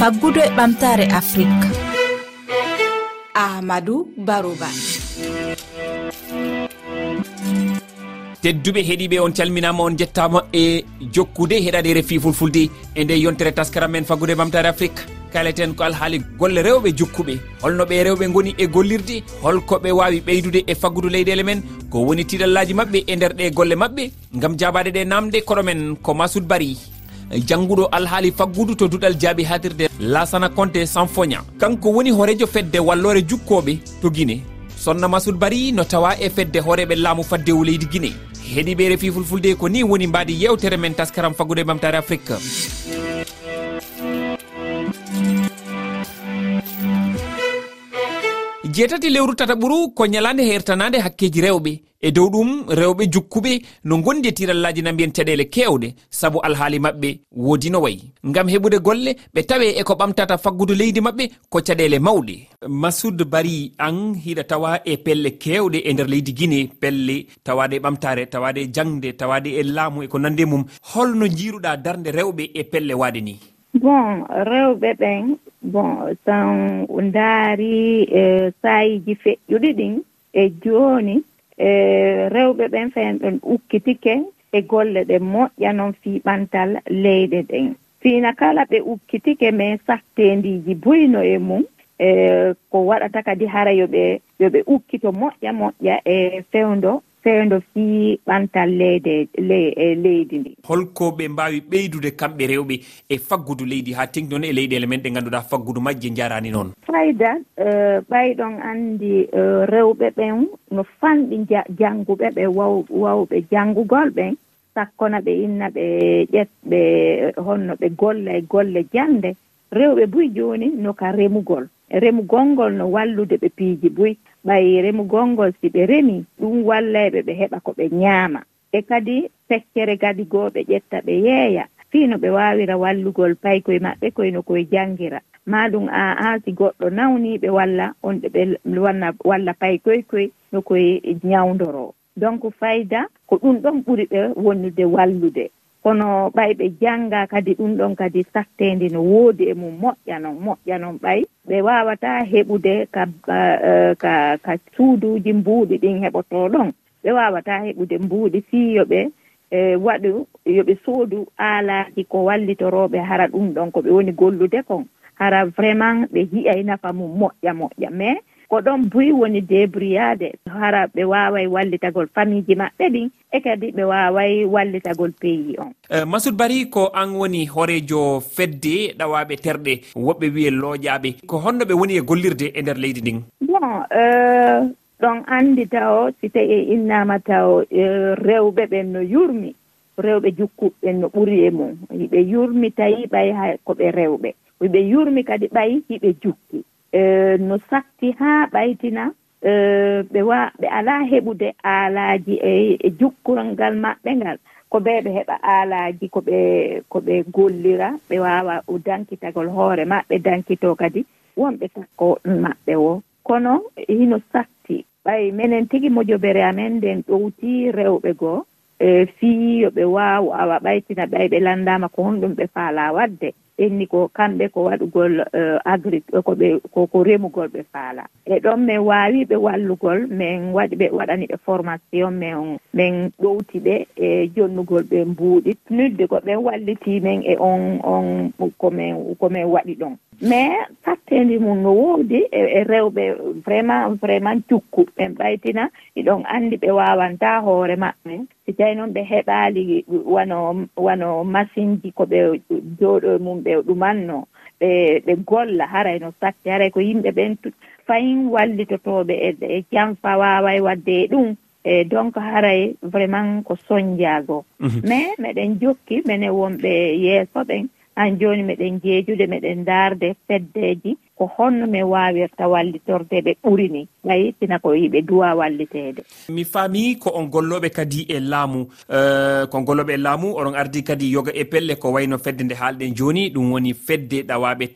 faggudu e ɓamtare afrique ahmadou barouba tedduɓe heeɗiɓe on calminama on jettama e jokkude heɗade refi fulfulde e nde yontere taskaram men faggude ɓamtare afrique kaleten ko alhaali golle rewɓe jokkuɓe holnoɓe rewɓe goni e gollirde holkoɓe wawi ɓeydude e faggudu leyɗele men ko woni tiɗallaji mabɓe e nder ɗe golle mabɓe gam jabade ɗe namde koɗo men ko masoud bari jangguɗo alhaali faggudu to duɗal jaaɓi hadirde lasana conté konté sanfoña. Kanko woni hoorejo fedde wallore jukkoɓe to guine sonna masoud bari no tawa e fedde hooreɓe laamu faddewu leydi guine heeɗiɓe refi fulfulde ko ni woni mbaadi yewtere men taskaram faggude mamtare afrique. jeetati lewru tata ɓuru ko ñalande hertanade hakkeji rewɓe. E dow ɗum rewɓe jukkuɓe no gondi e tirallaji nambiyen caɗele kewɗe saabu alhaali maɓɓe woodi no wayi. Ngam heɓude golle ɓe tawe eko ɓamtata faggudu leydi maɓɓe ko caɗele mawɗe. Masud bari an hiɗa tawa e pelle kewɗe e nder leydi guine pelle tawade e ɓamtare tawade e jangde tawade e laamu e ko nande mum. Holno jiruɗa darde rewɓe e pelle waade ni? Bon rewɓe ɓen bon tan ndaari e saayiji feƴƴuɗi ɗin e jooni e rewɓe ɓen fayen ɗon ukkitike e golle ɗe moƴƴa noon fiiɓantal leyɗe ɗen. Fiina kala ɓe ukkitike mais sartendiiji boyno e mum e ko waɗata kadi hara yo ɓe yo ɓe ukkito moƴƴa moƴƴa e fewndo seendo fii ɓantal leyde e leydi ndi. Holko ɓe mbaawi ɓeydude kamɓe rewɓe e faggudu leydi haa noon e leyɗele men ɗe ngannduɗaa faggudu majje njarani noon. Fayda e, ɓayɗon anndi e, rewɓe ɓen no fanɗi jannguɓe ɓe wawɓe janngugol ɓen sakkona ɓe inna ɓe ƴetɓe honno ɓe golla e golle jannde rewɓe buy jooni no ka remugol. Remugol ngol no wallude ɓe piiji buy. ɓay remugo ngol si ɓe remi ɗum wallayɓe ɓe heɓa ko ɓe nyaama e kadi feccere kadi goo ɓe ƴetta ɓe yeeya. Fii no ɓe waawira wallugol paykoye maɓɓe koyno koye janngira ma ɗum a a si goɗɗo nawniiɓe walla on ɓe wanna walla paykoye koye no koye ñawdoroo donc fayda ko ɗum ɗon ɓuri ɓe wonnude wallude. kono ɓay ɓe jannga kadi ɗum ɗon kadi sattede no woodi e mum moƴƴa noon moƴƴa noon ɓay. Ɓe waawata heɓude ka uh, ka ka suuduuji mbuuɗi ɗin heɓotoo ɗon ɓe waawata heɓude mbuuɗi fii yo ɓe e waɗu yo ɓe soodu aalaji ko wallitorooɓe hara ɗum ɗon ko ɓe woni gollude kon hara vraiment ɓe hiyay nafa mum moƴƴa moƴƴa. Mais ko ɗon buyi woni débriyade hara ɓe waway wallitagol famiji maɓɓe ɗin e kadi ɓe waway wallitagol pays on. Eh, uh, masud bari ko an woni hoorejo fedde ɗawaɓe terɗe woɓɓe wiye looƴaɓe ko honno ɓe woni e gollirde e nder leydi ndin? Bon uh, ɗon andi taw si tawi e innama taw eh, rewɓe ɓen no yurmi. Rewɓe jukkuɓeɓen no ɓuri e mum. Ɓe yurmi tawi ɓay ha koɓe rewɓe. Ɓe yurmi kadi ɓay hiɓe jukki. Eh, no satti haa ɓaytina eh, ɓe wa ɓe alaa heɓude aalaaji e, e jukkural ngal maɓɓe ngal. Ko ɓee ɓe heɓa aalaaji ko ɓe ko ɓe gollira ɓe waawa dankitagol hoore maɓɓe dankitoo kadi wonɓe sakkooɗon maɓɓe wo. Kono hino satti ɓay minen tigi mojobere amen nden ɗowtii rewɓe goo e fii yo ɓe waaw awa ɓaytina ɓay ɓe lanndaama ko honɗum ɓe faalaa waɗde ɓenni ko kamɓe ko waɗugol eh, agri eh, ko ɓe koko remugol ɓe faala. E ɗon min waawi ɓe wallugol min waɗi ɓe waɗani ɓe formation min min ɗowti ɓe e jonnugol ɓe mbuuɗi. Nudde ko ɓen walliti min e on on komin komin waɗi ɗon. mais fattede mum no woodi e, e rewɓe vraiment vraiment cukku ɓen ɓaytina iɗon anndi ɓe wawanta hoore maɓɓe. Si tawi noon ɓe heɓaali wano wano machine ji ko ɓe jooɗo mum ɓe ɗumanno. Ɓe ɓe golla haray no satti haray ko yimɓe ɓen fayin wallitotooɓe e, e janfa wawa e wadde e ɗum. E donc haray vraiment ko soñjaago. Mhm. Mais meɗen jokki mene wonɓe yeeso ɓen han jooni meɗen jeejude meɗen ndaarde feddeeji. ko honno min wawirta wallitorde ɓe ɓuri ni. Ɓay sina ko yiɓe duwa wallitede. Mi faami ko on golloɓe kadi e laamu. Uh, ko golloɓe e laamu oɗon ardi kadi yoga e pelle ko wayno fedde nde haalɗen joni ɗum woni fedde ɗawaɓe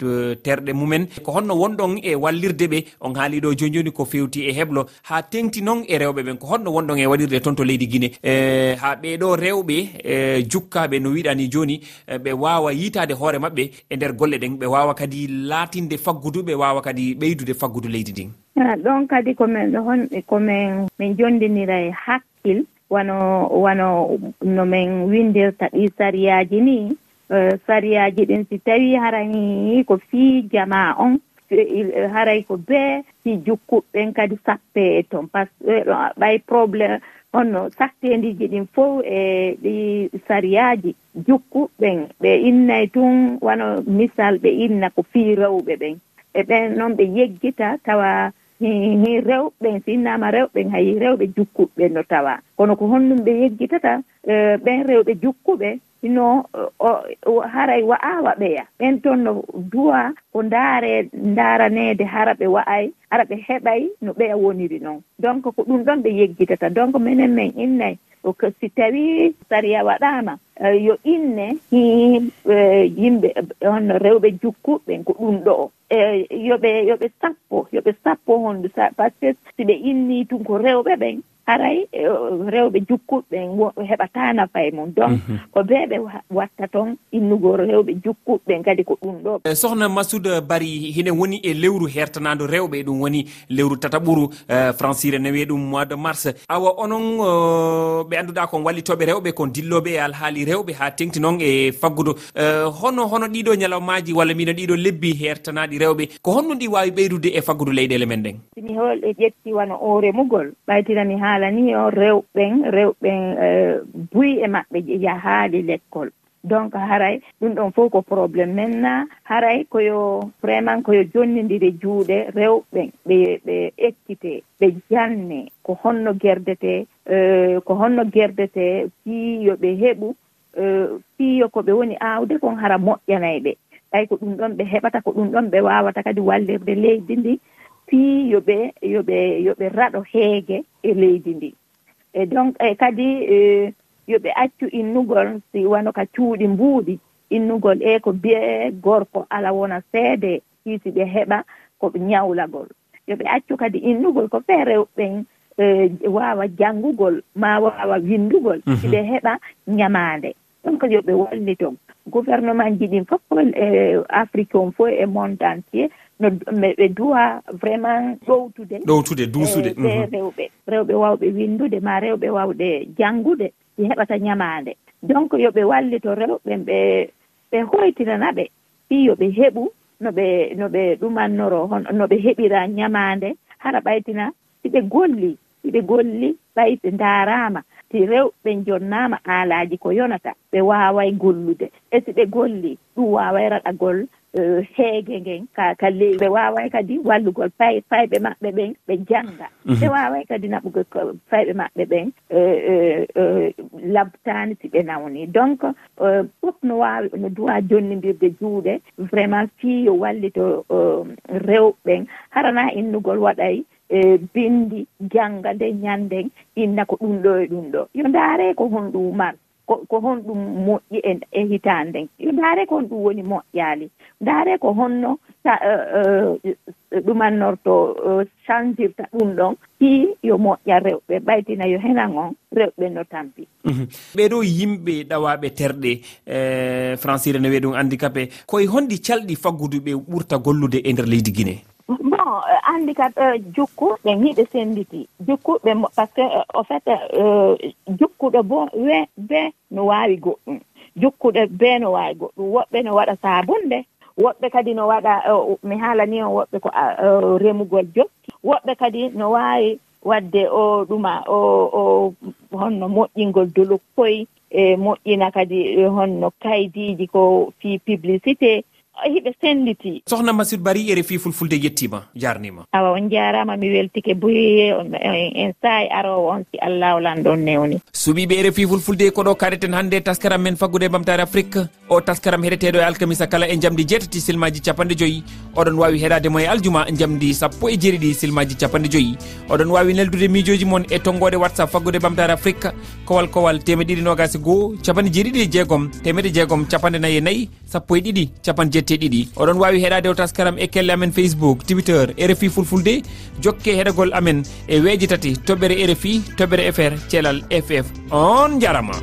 terɗe mumen. Ko honno wonɗon e wallirde ɓe on haaliɗo joni joni ko fewti e heblo ha tengti noon e rewɓe ɓen ko honno wonɗon e waɗirde toon to leydi guine e, euh, ha ɓeɗo rewɓe euh, e, jukkaɓe no wiɗani joni euh, ɓe wawa yitade hoore mabɓe e nder golle ɗen. Ɓe wawa kadi latinde faggu faggudu ɓe wawa kadi ɓeydude faggudu leydi ndin. Ɗon kadi komin ɗo hon komin min jondinira e hakkil. Wano wano no min windirta ɗi sariyaji ni. E, sariyaji ɗin si tawi harani ko fii jama on haray ko bee si jukkuɓɓen kadi sappe e toon. Par ce que e, ɓay probléme honno saktendiji ɗin fof e ɗi sariyaji jukkuɓɓen. Ɓe innay tun wano misal ɓe inna ko fii rewɓe ɓen. e ɓen noon ɓe yeggita tawa hi rewɓen sinnama rewɓen hay rewɓe jukkuɓe no tawa. Kono ko honɗum ɓe yeggitata e, ɓen rewɓe jukkuɓe no haray wa'awa ɓeya ɓen toon no duwa ko ndaare ndaaraneede hara ɓe wa'ay ara ɓe heɓay no ɓeya woniri noon. Donc ko ɗum ɗon ɓe yeggitata. Donc minen min innay si tawi saria waɗama Eh, yo inne hi eh, yimɓe eh, honno rewɓe jukkuɓe ko ɗum ɗo. E yoɓe yoɓe sappo yoɓe sappo hondu par ce que si ɓe inni tun ko rewɓe ɓen haray e, rewɓe jukkuɓe heɓata nafa e mum. Donc mhm. ko beeɓe watta toon innugo rewɓe jukkuɓe kadi ko ɗum ɗo. Eh, Sohna masouda eh, bari hine woni e lewru hertanado rewɓe ɗum woni lewru tataɓuru eh, francire nawi ɗum mois de mars. Awa onon ɓe annduɗa kon wallitoɓe rewɓe kon dilloɓe e alhaali rewɓe ha tengti noon e faggudu. Hono hono ɗiɗo ñalawmaji walla mino ɗiɗo lebbi hertanaɗi rewɓe ko honno ɗi wawi ɓeydude e faggudu leyɗele men ɗen? Simi hol ƴetti wano o remugol ɓaytirami haala haala ni o rewɓen rewɓen eh, buyi e maɓɓe yahaali l'école donc haray ɗum ɗon fof ko probléme maintenant haray koyo vraiment koyo jonnidiri juuɗe rewɓen ɓe ɓe ekkite ɓe janne ko honno gerdete eh, ko honno gerdete fiiyo ɓe heɓu eh, fiiyo ko ɓe woni aawde kon hara moƴƴanay ɓe. Ɓay ko ɗum ɗon ɓe heɓata ko ɗum ɗon ɓe waawata kadi wallirde leydi ndi. fii yoɓe yoɓe yoɓe raɗo heege e leydi ndi. E donc e kadi e, yoɓe accu innugol si wano ka cuuɗi mbuuɗi innugol e ko biye gorko ala wona seede hiisi ɓe heɓa koɓe ñawlagol yoɓe accu kadi innugol ko feere ɓen e, waawa janngugol ma waawa winndugol mhm. si ɓe heɓa ñamaande. ɗon kadi yoɓe walliton gouvernement ji ɗin fof e afrique on fof e monde entier no ɓe duwa vraiment ɗowtude. Ɗowtude e, duusude e mhm. rewɓe rewɓe wawɓe windude ma rewɓe wawɓe janngude ɗi heɓata ñamaande. Donc yoɓe wallito rewɓe ɓe ɓe hoytinanaɓe fii yoɓe heɓu no ɓe no ɓe ɗumannoro hon no ɓe heɓira ñamaande hara ɓaytina si ɓe golli si ɓe golli ɓay ɓe ndaaraama ti rew ɓe jonnama haalaji ko yonata ɓe waaway gollude. E si ɓe golli ɗum waaway raɗagol e, heege ngen ka ka ley ɓe waaway kadi wallugol pay payɓe maɓɓe ɓen ɓe janga mhm. ɓe waaway kadi naɓugo fayɓe maɓɓe ɓen e, e, labtani si ɓe nawni. Donc fof no waawi no duwa jonnidirde juuɗe vraiment fii yo wallito rewɓe ɓen harana innugol waɗay e bindi jannga nde ñannden inna ko ɗum ɗo e ɗum ɗo. Yo ndaare ko honɗum mar ko honɗum moƴƴi e hitaande nden yo ndaare ko honɗum woni moƴƴaali. Ndaare ko honno e, e, e, ɗumannorto changirta ɗum ɗon hi yo moƴƴa rewɓe ɓaytina yo henan on rewɓe no tampi. Mhm. Ɓeeɗo yimɓe ɗawaaɓe terɗe francire ne wiye ɗum handicapé koye honɗi calɗi faggudu ɓe ɓurta gollude e nder leydi guinée? bon anndi kat eh, jukku ɓe yiɗe sennditi jukkuɓe par ce que eh, au fait eh, jukkuɗo bo we be no waawi goɗɗum. Jukkuɗo be no waawi goɗɗum. Woɓɓe no waɗa saabunde. Woɓɓe kadi no waɗa mi haalani on woɓɓe ko remugol jokki. Woɓɓe kadi no waawi waɗde o ɗuma o o honno moƴƴingol dolokkoy e moƴƴina kadi honno kaydiiji ko fii publicité. hiɓe senditi. Sohna masidou bari rfi fulfulde yettima jarnima? Awa on jarama mi weltike boye eh, en saahi arowo on si allah olanɗon newni. Suɓiɓe rfi fulfulde koɗo kaɗeten hannde taskaram men faggude e ɓamtare afrique. O taskaram heɗeteɗo e alkamisa kala e jamdi jeetati silmaji capanɗe joyyi oɗon wawi heɗademo e aljuma jamdi sappo e jeeɗiɗi silmaji capanɗe joyyi oɗon wawi neldude miijoji moon e tonggode whatsapp faggude e bamtare afrique. Kowal kowal temeɗiɗi nogasi e goho capanɗe jeeɗiɗi e jeegom temeɗe jeegom capanɗe nayyi e nayyi sappo e ɗiɗi capanɗe jetti capanɗe ɗiɗi. Oɗon wawi heɗade o taskaram e kelle amen facebook twitter rfi fulfulde. Jokke heɗagol amen e weeji tati toɓɓere rfi toɓɓere fr thelal ff on jarama.